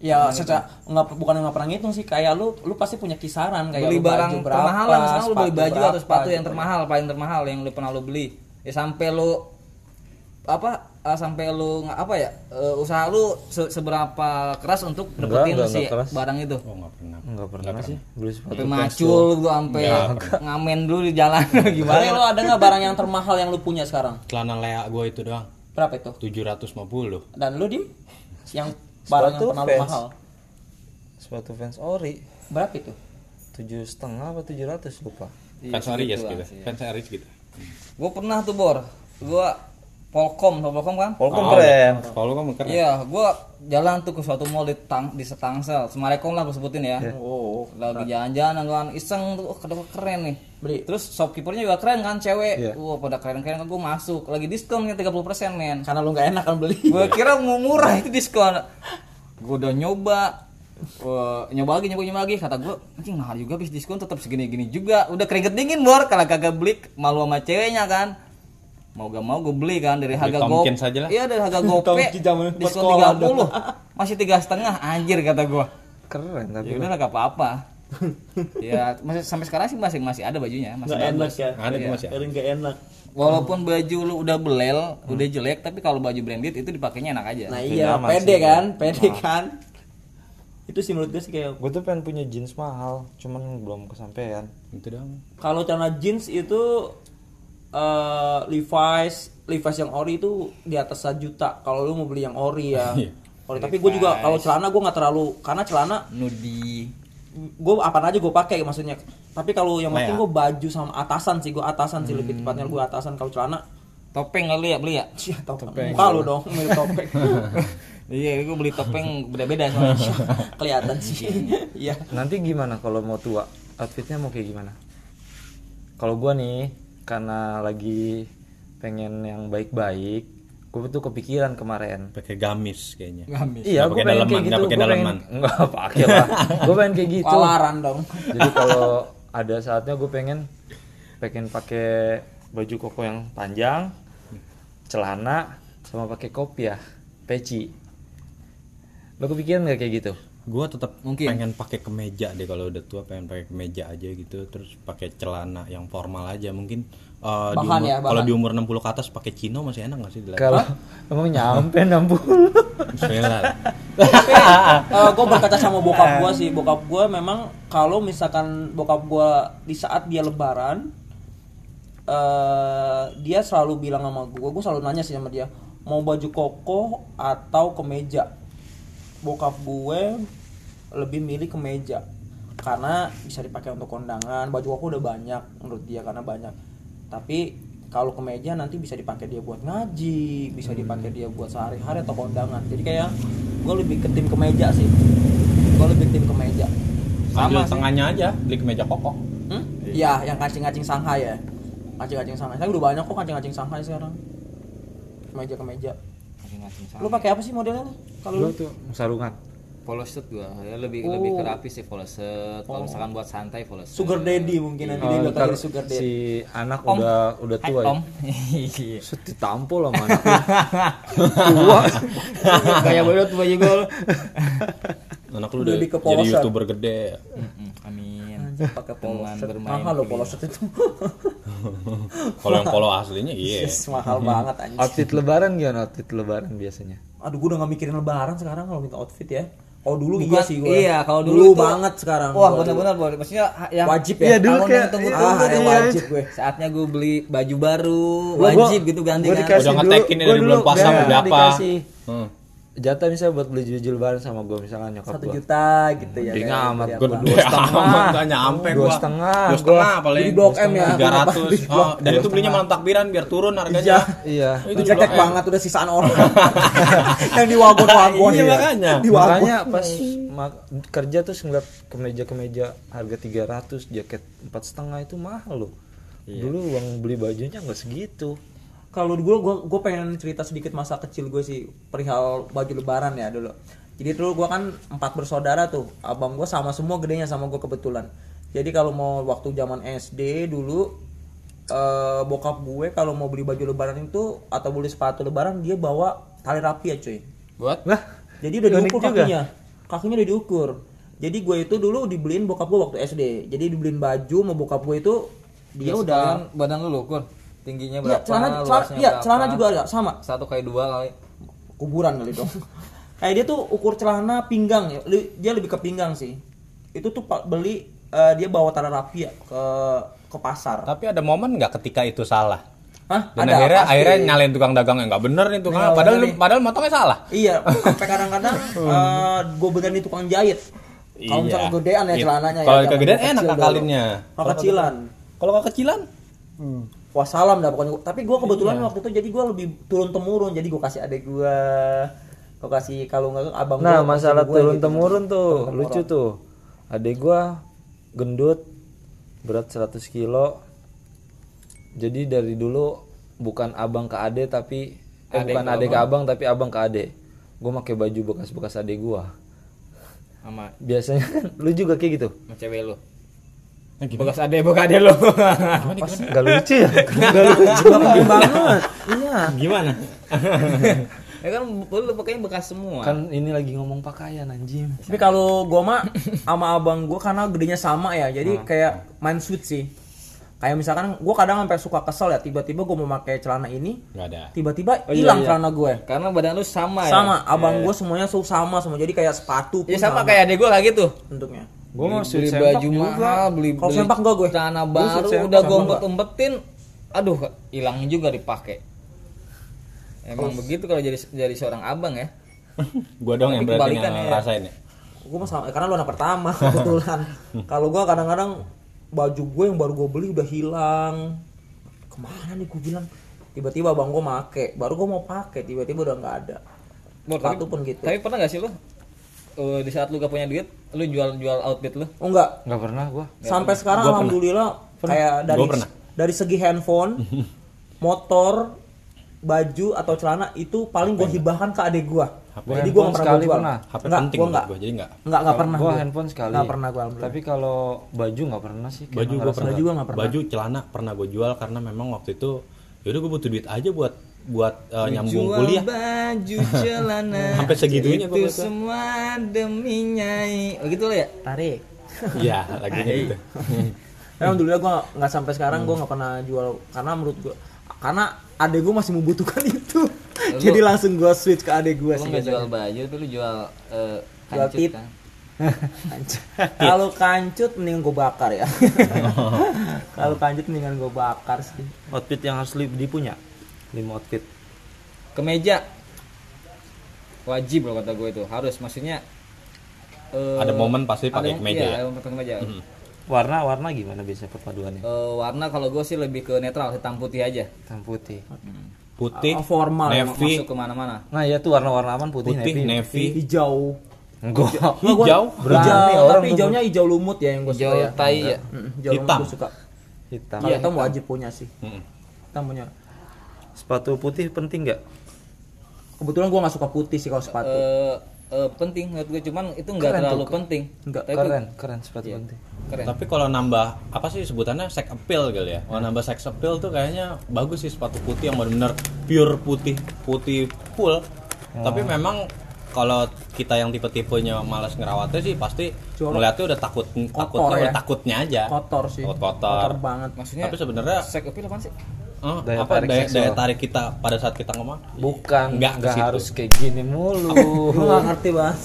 Ya secara nggak bukan nggak pernah ngitung sih kayak lu lu pasti punya kisaran kayak beli lu barang baju berapa, termahal lah misalnya lu beli baju atau sepatu yang gitu. termahal paling termahal yang lu pernah lu beli ya sampai lu apa eh, sampai lu nggak apa ya eh, usaha lu se- seberapa keras untuk Enggak, dapetin enggak, si enggak keras. barang itu oh nggak pernah Nggak pernah sih. Beli sepatu sampai macul gua sampai Enggak. ngamen dulu di jalan Tapi gimana lu ada nggak barang yang termahal yang lu punya sekarang? celana lea gue itu doang Berapa itu? 750 Dan lu dim? Yang barang yang Sepatu pernah lu Vans. mahal? Sepatu fans ori. Berapa itu? Tujuh setengah apa tujuh ratus lupa. fans Aries gitu sih. fans Aries gitu gua pernah tuh bor gua Polkom tau Polkom kan Polkom Oh, keren. kalau kamu keren Iya, gua jalan tuh ke suatu mall di Tang di Setangsel. Semarekom lah gua sebutin ya. Oh, Lagi jalan-jalan kan iseng tuh, oh kedua keren nih. Beli. Terus shopkeepernya juga keren kan, cewek. Iya. Wah, pada keren-keren kan gua masuk. Lagi diskonnya 30% men. karena lu nggak enak kan beli. Gua kira mau murah itu diskon. Gua udah nyoba. Wah, nyoba lagi, nyoba, nyoba lagi. Kata gua, anjing mahal juga bis diskon tetap segini-gini juga. Udah keringet dingin bor, kalau kagak beli malu sama ceweknya kan. Mau gak mau gue beli kan dari harga lah. Iya dari harga pas diskon sekolah 30 masih tiga setengah anjir kata gua Keren tapi. ya udah gak apa-apa ya masih sampai sekarang sih masih masih ada bajunya masih Nggak enak ya. Ada tuh masih ada. Nggak enak. walaupun baju lu udah belel udah jelek tapi kalau baju branded itu dipakainya enak aja Nah iya, nyaman pede sih. kan, pede kan. Itu sih menurut gue sih kayak Gue tuh pengen punya jeans mahal, cuman belum kesampaian. itu doang kalau celana jeans itu eh Levi's Levi's yang ori itu di atas 1 juta kalau lu mau beli yang ori ya Iya. ori tapi gue juga kalau celana gue nggak terlalu karena celana nudi gue apa aja gue pakai maksudnya tapi kalau yang penting Lea. gue baju sama atasan sih gue atasan sih lebih tepatnya gue atasan kalau celana topeng kali ya beli ya Cia, topeng. Muka lu dong, mirip topeng. iya gue beli topeng beda-beda soalnya Kelihatan sih. Iya. Nanti gimana kalau mau tua? Outfitnya mau kayak gimana? Kalau gua nih, karena lagi pengen yang baik-baik, gue tuh kepikiran kemarin. pakai gamis kayaknya Gamis. Iya, Nggak gue pakai pengen daleman, kayak nggak gitu. pakai Gue pengen enggak pakai lah. Gue pengen kayak gitu. Palaran dong. Jadi kalau ada saatnya gue pengen pengen pakai baju koko yang panjang, celana sama pakai kopiah peci lo kepikiran nggak kayak gitu Gua tetap Mungkin. pengen pakai kemeja deh kalau udah tua pengen pakai kemeja aja gitu terus pakai celana yang formal aja mungkin di Bahan umur- ya, bahan. kalau di umur 60 ke atas pakai chino masih enak gak sih dilihat? kalau emang nyampe 60 Bismillah. gue Eh, berkaca sama bokap gue sih bokap gue memang kalau misalkan bokap gue di saat dia lebaran eh dia selalu bilang sama gue gue selalu nanya sih sama dia mau baju koko atau kemeja bokap gue lebih milih kemeja karena bisa dipakai untuk kondangan baju koko udah banyak menurut dia karena banyak. Tapi kalau kemeja nanti bisa dipakai dia buat ngaji bisa dipakai dia buat sehari-hari atau kondangan. Jadi kayak gue lebih ke tim kemeja sih. Gue lebih tim kemeja Ambil Sama tengahnya aja, beli kemeja koko. hmm? ya yang kancing-kancing Shanghai ya. Kancing-kancing Shanghai. Saya udah banyak kok kancing-kancing Shanghai sekarang. Kemeja kemeja lu pakai apa sih modelnya? Kalau lo lu? tuh sarungan polo shirt gua. Ya lebih Oh. lebih ke rapi sih polo shirt kalau misalkan buat santai polo shirt sugar daddy mungkin nanti dia Oh, bakal ntar jadi sugar daddy. si anak Om. udah udah Hai, tua om. Ya. Set ditampol sama anaknya tua. Kayak bodoh tua juga lu Anak lu udah jadi youtuber gede. Mm-mm, amin. Pakai polo Dengan shirt bermain mahal loh video. polo shirt itu. Kalau yang polo aslinya iya. Yes, mahal banget anjir outfit lebaran gimana? Outfit lebaran biasanya? Aduh gue udah gak mikirin lebaran sekarang kalau minta outfit ya kalau dulu iya sih gue iya kalau dulu, tuh- banget sekarang wah benar-benar boleh maksudnya yang Wajib ya? Iya, dulu kayak- yang tunggu-tunggu ah tuh. wajib gue saatnya gue beli baju baru Gua- wajib gua- gitu ganti gua kan Udah dulu- ngetekin ya gua dari dulu bulan biar mau berapa. dikasih Hmm. Jatah misalnya buat beli baju lebaran sama gue misalnya nyokap satu gue juta gitu ya kayak amat, gua Bang. dua setengah. Gak nyampe Dua gua. setengah, Dua setengah gua. paling. Di Blok M ya, Tiga ratus. Oh, dan itu belinya malam takbiran biar turun harganya. Iya. iya Itu jelek banget udah sisaan orang yang di wagon-wagon Iya, ya. makanya. di wagon makanya pas kerja terus ngeliat kemeja-kemeja harga 300 jaket empat setengah itu mahal loh dulu uang beli bajunya nggak segitu kalau dulu gue gue pengen cerita sedikit masa kecil gue sih perihal baju lebaran ya dulu. Jadi dulu gue kan empat bersaudara tuh abang gue sama semua gedenya sama gue kebetulan. Jadi kalau mau waktu zaman SD dulu eh, bokap gue kalau mau beli baju lebaran itu atau beli sepatu lebaran dia bawa tali rapi ya cuy. Buat lah jadi udah diukur juga. kakinya. Kakinya udah diukur. Jadi gue itu dulu dibeliin bokap gue waktu SD jadi dibeliin baju sama bokap gue itu dia Biasa udah badan lu ukur tingginya Iya, berapa celana, celana, luasnya iya, berapa? celana juga ada sama satu kali dua kali kuburan kali dong. Kayak dia tuh ukur celana pinggang ya. Dia lebih ke pinggang sih. Itu tuh pak beli eh, dia bawa tali rapi ya ke ke pasar. Tapi ada momen nggak ketika itu salah? Hah? Dan Ada, akhirnya pasti. akhirnya nyalain tukang dagang yang nggak bener nih tukang. Nggak Padahal nih. padahal motongnya salah. Iya, sampai kadang-kadang eh, gue benerin tukang jahit. Kalau misalnya Iya. kegedean ya Iya. celananya Kalau ya. kegedean enak dulu. Kalau kecilan. Kalau kecilan? Wassalam dah pokoknya. Tapi gue kebetulan Iya. waktu itu jadi gue lebih turun temurun. Jadi gue kasih adek gue, gue kasih kalau nggak abang nah gua, masalah gua turun gitu. temurun tuh Turun-temurun. lucu tuh adek gua gendut berat 100 kilo jadi dari dulu bukan abang ke ade tapi eh, Adek bukan ade ke abang tapi abang ke ade gue pakai baju bekas-bekas adek gua sama biasanya kan lu juga kayak gitu sama cewek lu Nah, gimana? bekas ade bekas ade lu Gak lucu ya? Gak lucu banget. Iya. Gimana? ya kan lu pakainya bekas semua Kan ini lagi ngomong pakaian anjing. Tapi kalau gue mah sama abang gue karena gedenya sama ya, jadi kayak main sweet sih. Kayak misalkan gue kadang sampai suka kesel ya, tiba-tiba gue mau pakai celana ini, tiba-tiba Oh, iya, hilang iya. celana gue. karena badan lu sama ya Sama, abang gue semuanya su- sama semua, jadi kayak sepatu pun ya sama kayak adek gua kayak gitu bentuknya. Gue mau beli baju sempak juga. mahal beli Kalau beli sempak gue. Gue baru suit sempak udah gue umpet umpetin aduh hilang juga dipakai emang begitu kalau jadi jadi seorang abang ya Gua dong yang Tapi berarti yang ya. ngerasain ya. Gue mah sama, karena lu anak pertama kebetulan. kalau gue kadang-kadang baju gue yang baru gue beli udah hilang. Ke mana nih gue bilang? Tiba-tiba abang gue make, baru gue mau pakai, tiba-tiba udah nggak ada. Bor, Sepatu pun gitu. tapi pernah gak sih lu eh, di saat lu gak punya duit lu jual jual outfit lu Oh enggak, Gak pernah gue. sampai sekarang Gua pernah. alhamdulillah kayak dari Gua pernah. dari segi handphone motor baju atau celana itu paling gue hibahkan ke adik gue Gua jadi gue nggak pernah sekali gue jual pernah. HP Nggak, penting gua buat nggak gua, jadi nggak. nggak nggak pernah Gue gua. handphone sekali. nggak pernah gue alhamdulillah Tapi kalau baju nggak pernah sih. Baju gue pernah Baju gua nggak pernah. Baju celana pernah gue jual karena memang waktu itu yaudah gue butuh duit aja buat buat eh, nyambung Jual kuliah. baju celana Sampai segitunya itu semua demi nyai. Oh gitu lah ya? Tarik. Iya, lagunya gitu. Tapi alhamdulillah gue nggak sampai sekarang gue nggak pernah jual karena menurut gue karena adek gue masih membutuhkan itu. Lu- jadi langsung gue switch ke adek gue lu sih nggak jual biasanya. baju tapi lu jual eh, Jual tit. kan? Kalau kancut mendingan gue bakar ya. Kalau kancut mendingan gue bakar sih. Outfit yang harus dipunya lima outfit. Kemeja. Wajib loh kata gue itu. Harus maksudnya eh, Ada momen pasti pakai kemeja iya, ya? ada momen pakai kemeja. Warna warna gimana biasanya perpaduannya? Eh, warna kalau gue sih lebih ke netral hitam putih aja. Hitam putih. Putih, Ah, formal. navy, masuk ke mana-mana nah ya tuh warna-warna aman putih, putih, navy. navy, hijau. Enggak. Hijau, Berani hijau? Orang tapi hijaunya hijau lumut ya yang gue suka hijau ya. tai ya. Mm, hijau lumut Hitam. gue suka. Hitam. Iya, hitam hitam. wajib punya sih. Mm. hitam punya sepatu putih penting nggak kebetulan gue nggak suka putih sih kalau sepatu Eh, eh, penting menurut gue cuman itu nggak terlalu tuh. penting Nggak, Tapi- keren keren sepatu Iya. penting keren Tapi kalau nambah apa sih sebutannya sex appeal kali ya? Kalau nambah sex appeal tuh kayaknya bagus sih sepatu putih yang benar-benar pure putih, putih full. Tapi memang kalau kita yang tipe-tipenya malas ngerawatnya sih pasti Jorok. ngeliatnya udah takut takutnya ya. udah takutnya aja. kotor sih Takut kotor. banget maksudnya Tapi sebenarnya sek appeal apaan sih eh, Daya apa tarik daya, seksual. daya tarik kita pada saat kita ngomong? bukan Nggak nggak harus kayak gini mulu. Gue nggak ngerti bahas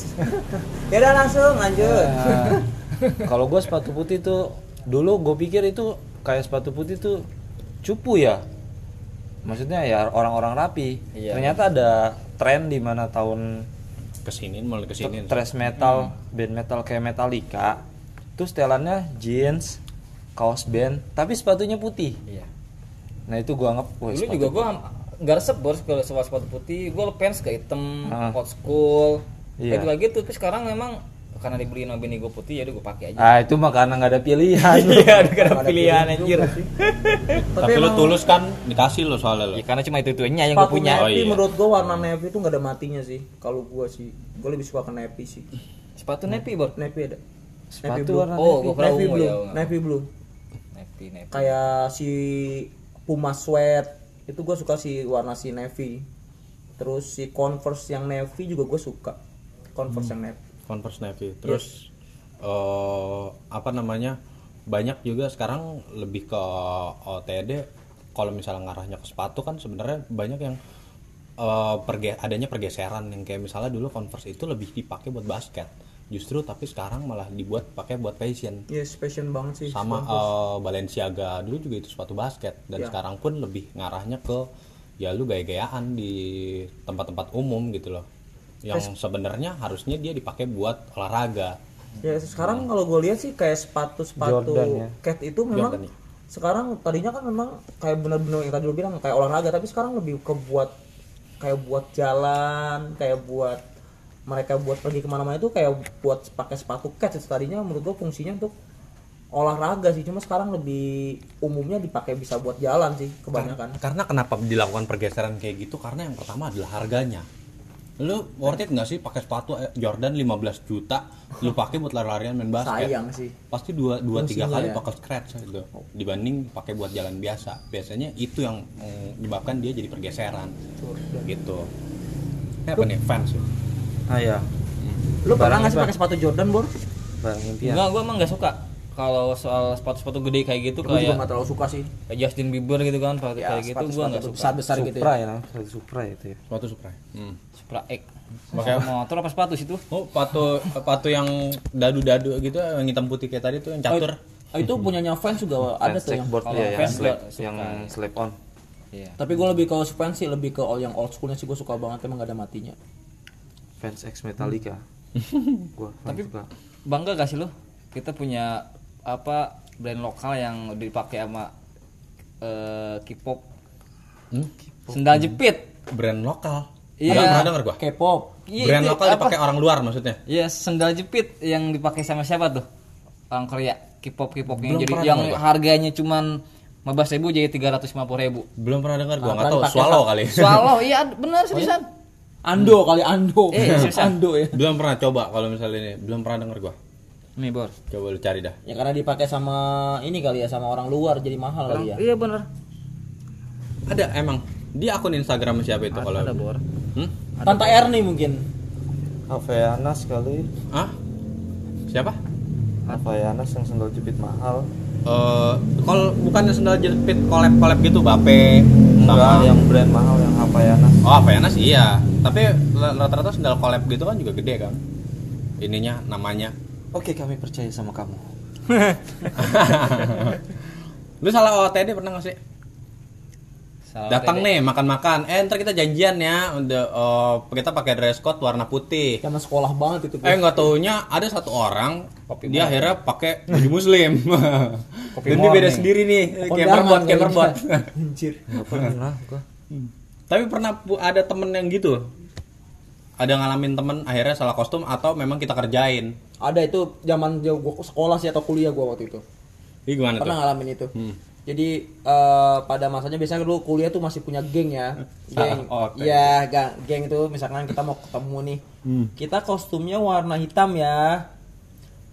ya udah langsung lanjut. Nah, kalau gue sepatu putih tuh dulu gue pikir itu kayak sepatu putih tuh cupu ya. Maksudnya ya orang-orang rapi. Iya. ternyata ada tren di mana tahun Ke sini mulai ke sini. thrash metal band metal kayak Metallica tuh setelannya jeans kaos band tapi sepatunya putih. Iya nah itu gue anggap wah, dulu sepatu juga gue nggak resep bos kalau sepatu sepatu putih. Gue pants ke hitam Ah. old school Iya. kayak gitu tapi sekarang memang karena dibeliin sama bini gue putih ya udah gue pakai aja. Ah itu mah karena nggak ada pilihan. Iya udah gak ada pilihan anjir. Tapi lu tulus kan dikasih lo soalnya lo. ya karena cuma itu itunya yang gue punya. Oh, navy iya. menurut gue warna navy itu nggak ada matinya sih. Kalau gue sih gue lebih suka ke navy sih. Sepatu nepi bor navy ada. Sepatu navy blue. warna Oh, gua kira navy blue. ya, navy blue. Nepi nepi kayak si Puma sweat itu gue suka si warna si navy terus si converse yang navy juga gue suka converse yang navy Converse Navy. Terus eh, apa namanya? Banyak juga sekarang lebih ke OTD kalau misalnya ngarahnya ke sepatu kan sebenarnya banyak yang eh, perge adanya pergeseran yang kayak misalnya dulu Converse itu lebih dipakai buat basket. Justru tapi sekarang malah dibuat pakai buat fashion. yes fashion banget sih Sama eh, Balenciaga dulu juga itu sepatu basket dan Ya. sekarang pun lebih ngarahnya ke ya lu gaya-gayaan di tempat-tempat umum gitu loh. Yang sebenarnya harusnya dia dipakai buat olahraga. ya sekarang kalau gue lihat sih kayak sepatu sepatu Jordan ya. cat itu memang Jordan, sekarang tadinya kan memang kayak bener-bener yang tadi lu bilang kayak olahraga tapi sekarang lebih ke buat kayak buat jalan kayak buat mereka buat pergi ke mana-mana itu kayak buat pakai sepatu cat tadinya menurut gue fungsinya untuk olahraga sih cuma sekarang lebih umumnya dipakai bisa buat jalan sih kebanyakan Karena kenapa dilakukan pergeseran kayak gitu? Karena yang pertama adalah harganya. Lu worth it nggak sih pakai sepatu eh, Jordan 15 juta lu pakai buat lari-larian main basket? sayang sih Pasti dua dua tiga kali ya. bakal scratch gitu. Dibanding pakai buat jalan biasa. Biasanya itu yang menyebabkan dia jadi pergeseran. Gitu. Ini apa nih fans ya? Ah ya lu pernah nggak sih pakai sepatu Jordan bor? Barang impian. Enggak, gue emang gak suka. Kalau soal sepatu-sepatu gede kayak gitu gue juga kayak nggak terlalu suka sih. kayak Justin Bieber gitu kan sepatu ya kayak gitu gue nggak suka. besar besar gitu Supra ya ya sepatu Supra itu ya. Sepatu Supra. Hmm. Supra X. Pakai motor apa sepatu sih tuh Oh, sepatu sepatu yang dadu-dadu gitu yang hitam putih kayak tadi tuh yang catur. Oh, itu punyanya fans juga ada Fans tuh yang kalau ya yang fans slap gua yang slap on. Iya. Tapi gue lebih ke fans sih lebih ke all yang old schoolnya sih gue suka banget emang gak ada matinya fans ex Metallica gua tapi suka bangga gak sih lo kita punya apa brand lokal yang dipakai sama eh, K-pop Hmm? sendal jepit Brand lokal. Iya. Belum pernah denger gua. K-pop Iya, Brand lokal apa? dipakai orang luar maksudnya. Iya, sendal jepit yang dipakai sama siapa tuh? Orang Korea, K-pop K-pop yang Belum jadi pernah yang harganya cuman 15 ribu jadi 350 ribu. Belum pernah dengar gua, Ah, nggak pernah tahu swallow kali. Swallow, iya benar seriusan. Ando kali Ando Eh, seriusan. Ando ya belum pernah coba kalau misalnya ini, belum pernah denger gua. Nih, Bor. Coba lu cari dah. ya karena dipakai sama ini kali ya sama orang luar jadi mahal kali ya Iya benar. Ada emang Di akun Instagram siapa itu kalau? ada bor Hmm? Tante Erni mungkin. Aveanas kali Hah? Siapa? Aveanas yang sendal jepit mahal Eh, kalau bukannya sendal jepit collab-collab gitu Bape sama yang brand mahal yang Havaianas Oh, apa ya Nas? Iya. Tapi rata-rata sendal collab gitu kan juga gede kan. Ininya namanya. oke kami percaya sama kamu Lu salah OTD pernah gak sih? Salah Datang Dede. nih makan-makan. Eh, ntar kita janjian ya. Udah oh, kita pakai dress code warna putih. Zaman sekolah banget itu. Eh nggak taunya ada satu orang Kopi dia akhirnya pakai baju muslim. Kopi Dan dia beda morning. sendiri nih, gamerbot. dia. Anjir. pernah gua Tapi pernah ada temen yang gitu. Ada ngalamin temen akhirnya salah kostum atau memang kita kerjain. Ada itu zaman dia gua sekolah sih atau kuliah gua waktu itu. Ini gimana Pernah tuh? ngalamin itu. Hmm. Jadi eh, pada masanya biasanya dulu kuliah tuh masih punya geng ya. Geng. Ah, oke. Iya, ga- geng itu misalkan kita mau ketemu nih. Hmm. Kita kostumnya warna hitam ya.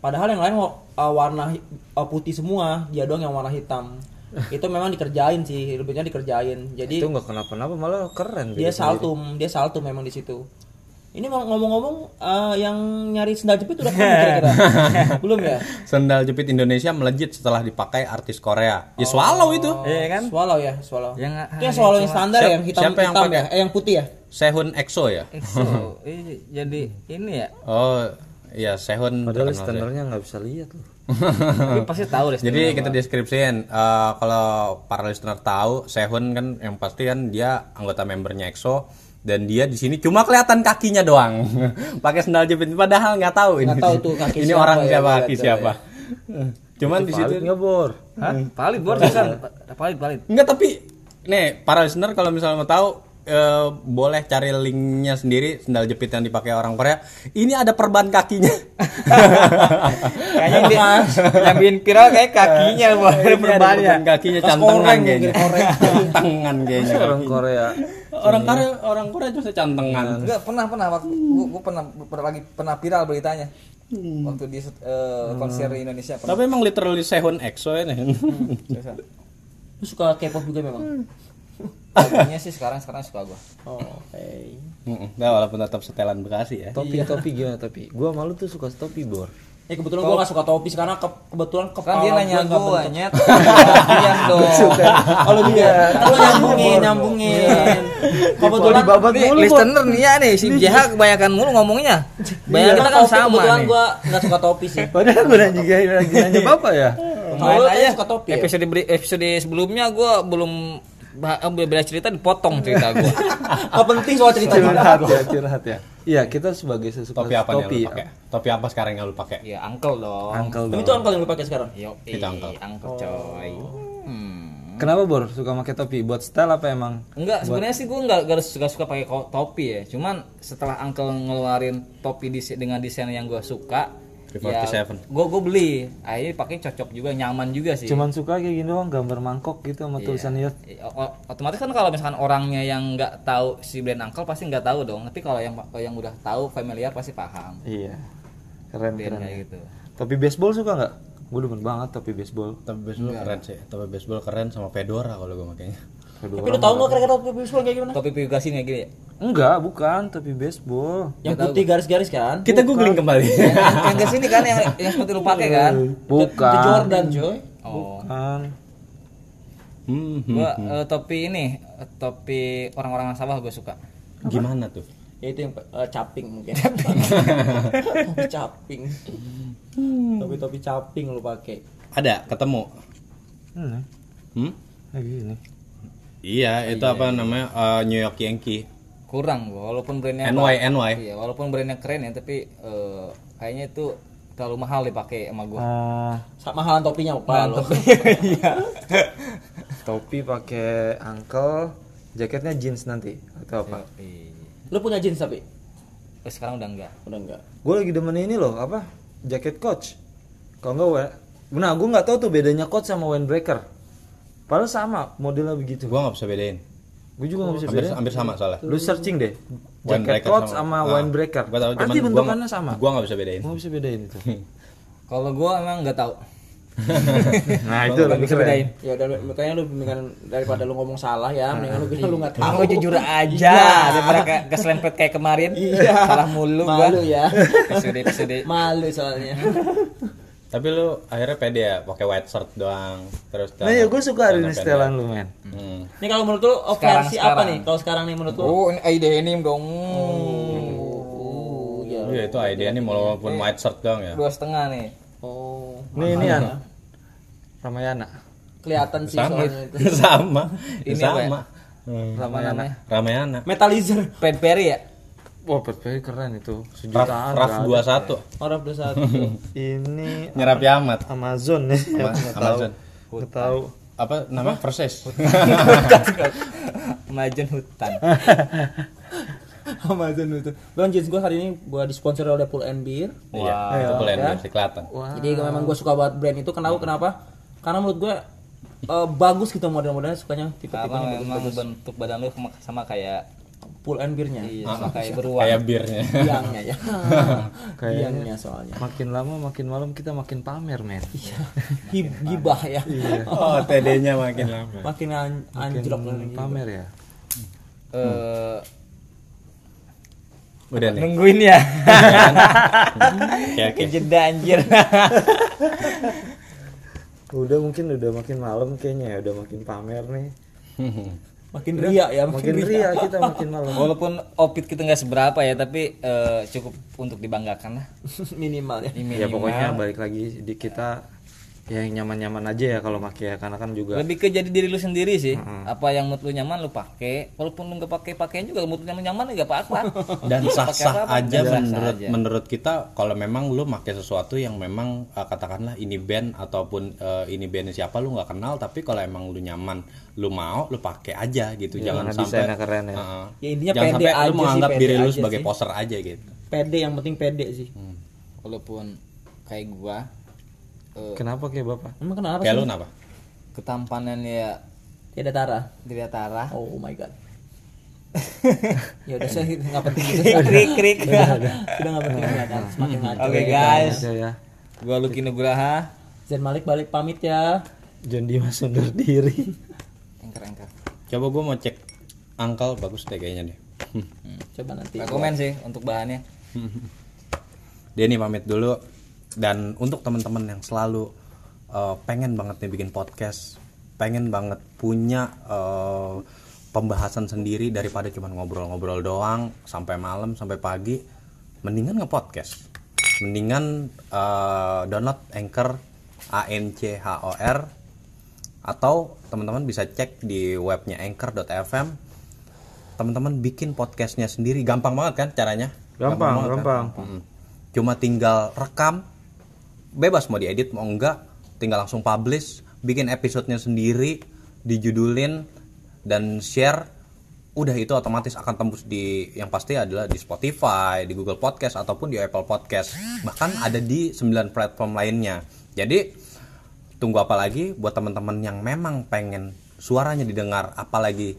Padahal yang lain eh, warna eh, putih semua, dia doang yang warna hitam. itu memang dikerjain sih, lebihnya dikerjain. Jadi itu nggak kenapa-napa malah keren dia sendiri. saltum, dia saltum memang di situ. Ini mau ngomong-ngomong eh, yang nyari sendal jepit udah ketemu kira-kira? Belum ya? Sendal jepit Indonesia melejit setelah dipakai artis Korea. Ya swallow itu. Iya kan Swallow ya, swallow. Yang- itu yang swallow yang standar ya, yang hitam, siapa yang hitam pakai? ya, eh yang putih ya. Sehun EXO ya? EXO jadi ini ya Oh, iya Sehun. padahal standarnya nggak bisa lihat loh Tapi pasti tahu deh Jadi kita apa. deskripsiin eh, kalau para listener tahu Sehun kan yang pasti kan dia anggota membernya EXO dan dia di sini cuma kelihatan kakinya doang. Pakai sendal jepit. Padahal nggak tahu ini. Nggak tahu tuh kaki ini siapa orang ya, siapa nggak kaki siapa. cuman di situ nggak bor? Hah? Valid bor kan valid valid. Enggak tapi nih para listener kalau misalnya mau tahu eh, boleh cari linknya sendiri sendal jepit yang dipakai orang Korea. Ini ada perban kakinya. kayaknya yang, di- yang bikin viral kayak kakinya ada perbannya. perban kakinya cantengan kayaknya. Cantengan kayaknya. orang Korea Orang Korea orang Korea juga cantengan. Enggak pernah pernah waktu gua, gua pernah pernah lagi pernah viral beritanya. Waktu di eh, konser di Indonesia pernah. Tapi emang literally Sehun EXO ini. Lu suka K-pop juga memang. Lagunya sih sekarang sekarang suka gua. Oh, oke. Heeh. Nah, walaupun tetap setelan Bekasi ya. topi topi gimana topi gua malu tuh suka topi bor Ya kebetulan gua gak suka topi karena ke- kebetulan kepala Kan dia nanya bentuk. nyet. Diam dong. Kalau dia, kan lu nyambungin, nyambungin. Kebetulan babat Nih, listener nih ya nih si JH kebanyakan mulu ngomongnya. Banyak kita kan sama kebetulan gua nggak suka topi sih. padahal gua nanya lagi nanya bapak ya Kalau lu kan suka topi ya? Episode episode sebelumnya gua belum bah- eh, beda cerita dipotong cerita gua. Apa penting soal cerita curhat ya curhat ya iya kita sebagai sesuka Topi apa yang topi lu pakai? Topi apa sekarang yang lu pakai? Ya uncle dong. uncle dong. tuh angkal yang lu pakai sekarang. Yo, Itu uncle. uncle coy. Hmm. kenapa bor suka pakai topi buat style apa emang Enggak, sebenarnya sih gue enggak gak suka suka pakai topi ya. Cuman setelah Uncle ngeluarin topi dengan desain yang gue suka, 347. gue gue beli. Akhirnya pakai cocok juga, nyaman juga sih. cuman suka kayak gini doang gambar mangkok gitu sama Iya. tulisan yacht O- o- otomatis kan kalau misalkan orangnya yang nggak tahu si brand Uncle pasti nggak tahu dong. Tapi kalau yang kalau yang udah tahu familiar pasti paham. iya keren Brand keren kayak gitu. topi baseball suka nggak gue demen banget topi baseball Topi baseball keren sih. Topi baseball keren sama fedora kalau gue makanya. Tapi lu tahu nggak kira-kira topi baseball kayak gimana? Topi pigasi kayak gini ya. enggak bukan topi baseball Yang putih garis-garis kan? Kita googling kembali. yang, yang ke sini kan yang yang seperti lu pakai kan. bukan Itu Jordan coy. Oh. bukan Hmm, hmm. Gua eh, topi ini, eh, topi orang-orang sawah gue suka. Gimana tuh? Ya itu yang eh, caping mungkin. topi caping. Topi-topi caping lu pakai. Ada ketemu. hmm, Hmm? gini Iya, itu apa namanya? eh, New York Yankee. kurang walaupun brandnya NY NY. iya walaupun brandnya keren ya tapi eh, kayaknya itu terlalu mahal dipakai sama gua Sa- Mahalan topinya apa lu? topi pakai uncle jaketnya jeans nanti atau apa Iya. Lu punya jeans tapi? Terus sekarang udah enggak. Udah enggak. gue lagi demen ini loh apa? Jaket coach. Kalau nggak wa- nah gue nggak tahu tuh bedanya coach sama windbreaker. Padahal sama modelnya begitu. Gua nggak bisa bedain. gue juga nggak bisa Hampir, bedain. hampir sama soalnya. lu searching deh. Jaket Windbreaker coach sama, Ah, windbreaker. Gua tahu pasti gua bentukannya sama? Gua nggak bisa bedain. gue bisa bedain itu. Kalau gua emang nggak tahu nah itu lebih keren bedain. Ya udah lu- kayaknya lu mendingan daripada lu ngomong salah ya, mendingan lu bilang lu nggak tahu. Aku jujur aja daripada kayak keselempet kayak kemarin. Iya. Salah mulu gua. Malu ya. Episode episode. Malu soalnya. Tapi lu akhirnya pede ya pakai white shirt doang. Terus nah ya gue suka ini pendek. setelan lu men Hmm. Ini kalau menurut lu oh, versi apa nih? Kalau sekarang nih menurut lu? Oh, ini ide ini dong. Oh, ya. Iya itu ide nih walaupun white shirt doang ya. Dua setengah nih. Oh. ini ini makanya. an Ramayana Kelihatan sih Sama. soalnya itu. sama. Ini sama. Hmm. Sama namanya. Ramayana. Metalizer. Ped Perry ya? wah Petperi keren itu Raf, sejutaan Raf nggak ada. 21 Orang udah satu. ini Nyerapi amat. Amazon nih Ama- Amazon. nggak tahu Apa nama? Proses. Majen hutan. Amazon itu. Bang jeans gua hari ini gua disponsori oleh Pull and Beer. Iya, Wow. itu boleh Ya. sih kelihatan. Jadi memang gue suka banget brand itu kenapa kenapa? Karena menurut gue eh, bagus gitu model-modelnya sukanya tipe-tipe Karena yang memang bagus. bentuk badan lu sama, sama kayak Pull and beernya. iya, sama kayak beruang. Kayak birnya. Biangnya ya. Kayaknya. Biangnya soalnya. makin lama makin malam kita makin pamer men Gib- Gibah ya. oh, TD-nya makin lama. Makin an- makin anjlok lagi. pamer ya Eh, Udah nih. nungguin ya. Oke. Jeda anjir. Udah mungkin udah makin malam kayaknya ya udah makin pamer nih Makin ria ya, makin ria kita makin malam Walaupun opit kita nggak seberapa ya, tapi eh, cukup untuk dibanggakan lah. minimal ya. Ini ya pokoknya balik lagi di kita yang nyaman-nyaman aja ya kalau pakai ya karena kan juga lebih ke jadi diri lu sendiri sih. Apa yang menurut lu nyaman lu pakai. Walaupun lu nggak pakai pakaian juga menurut lu nyaman nyaman nggak apa-apa. dan sah-sah aja dan menurut aja. menurut kita kalau memang lu pakai sesuatu yang memang uh, katakanlah ini band ataupun uh, ini band siapa lu nggak kenal tapi kalau emang lu nyaman lu mau lu pakai aja gitu jangan karena sampai keren ya. uh, Ya, intinya jangan pede sampai aja lu menganggap diri lu sebagai sih. poser aja gitu Pede yang penting pede sih. Walaupun kayak gua kenapa kayak bapak Emang kenapa kayak lu kenapa ketampanannya ya Tidak Tara. dilihat arah. Oh my god. ya udah saya nggak penting gitu. Krik krik. Sudah nggak penting nggak ada. Semakin ngaco. Oke ya. guys, ya ya gua Lucky Nugraha. Zen Malik balik pamit ya. John Dimas undur diri Engker engker. coba gua mau cek angkal bagus deh kayaknya deh Coba nanti. Rekomen sih untuk bahannya. Denny pamit dulu dan untuk teman-teman yang selalu uh, pengen banget nih bikin podcast, pengen banget punya uh, pembahasan sendiri daripada cuma ngobrol-ngobrol doang sampai malam sampai pagi, mendingan nge-podcast. Mendingan uh, download Anchor A N C H O R atau teman-teman bisa cek di webnya anchor.fm teman-teman bikin podcastnya sendiri gampang banget kan caranya Gampang, banget kan? gampang. Cuma tinggal rekam, bebas mau diedit mau enggak, tinggal langsung publish, bikin episodenya sendiri, dijudulin dan share. Udah itu otomatis akan tembus di yang pasti adalah di Spotify, di Google Podcast ataupun di Apple Podcast. Bahkan ada di 9 platform lainnya. Jadi tunggu apa lagi buat teman-teman yang memang pengen suaranya didengar apalagi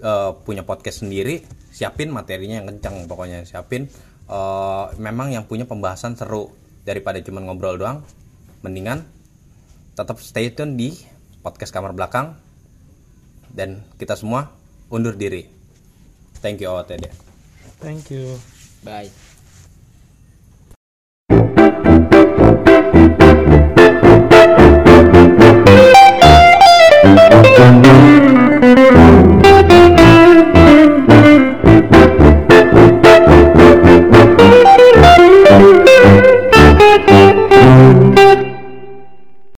eh, punya podcast sendiri siapin materinya yang kencang pokoknya siapin eh, memang yang punya pembahasan seru daripada cuma ngobrol doang mendingan tetap stay tune di podcast kamar belakang dan kita semua undur diri. Thank you OOTD thank you. Bye.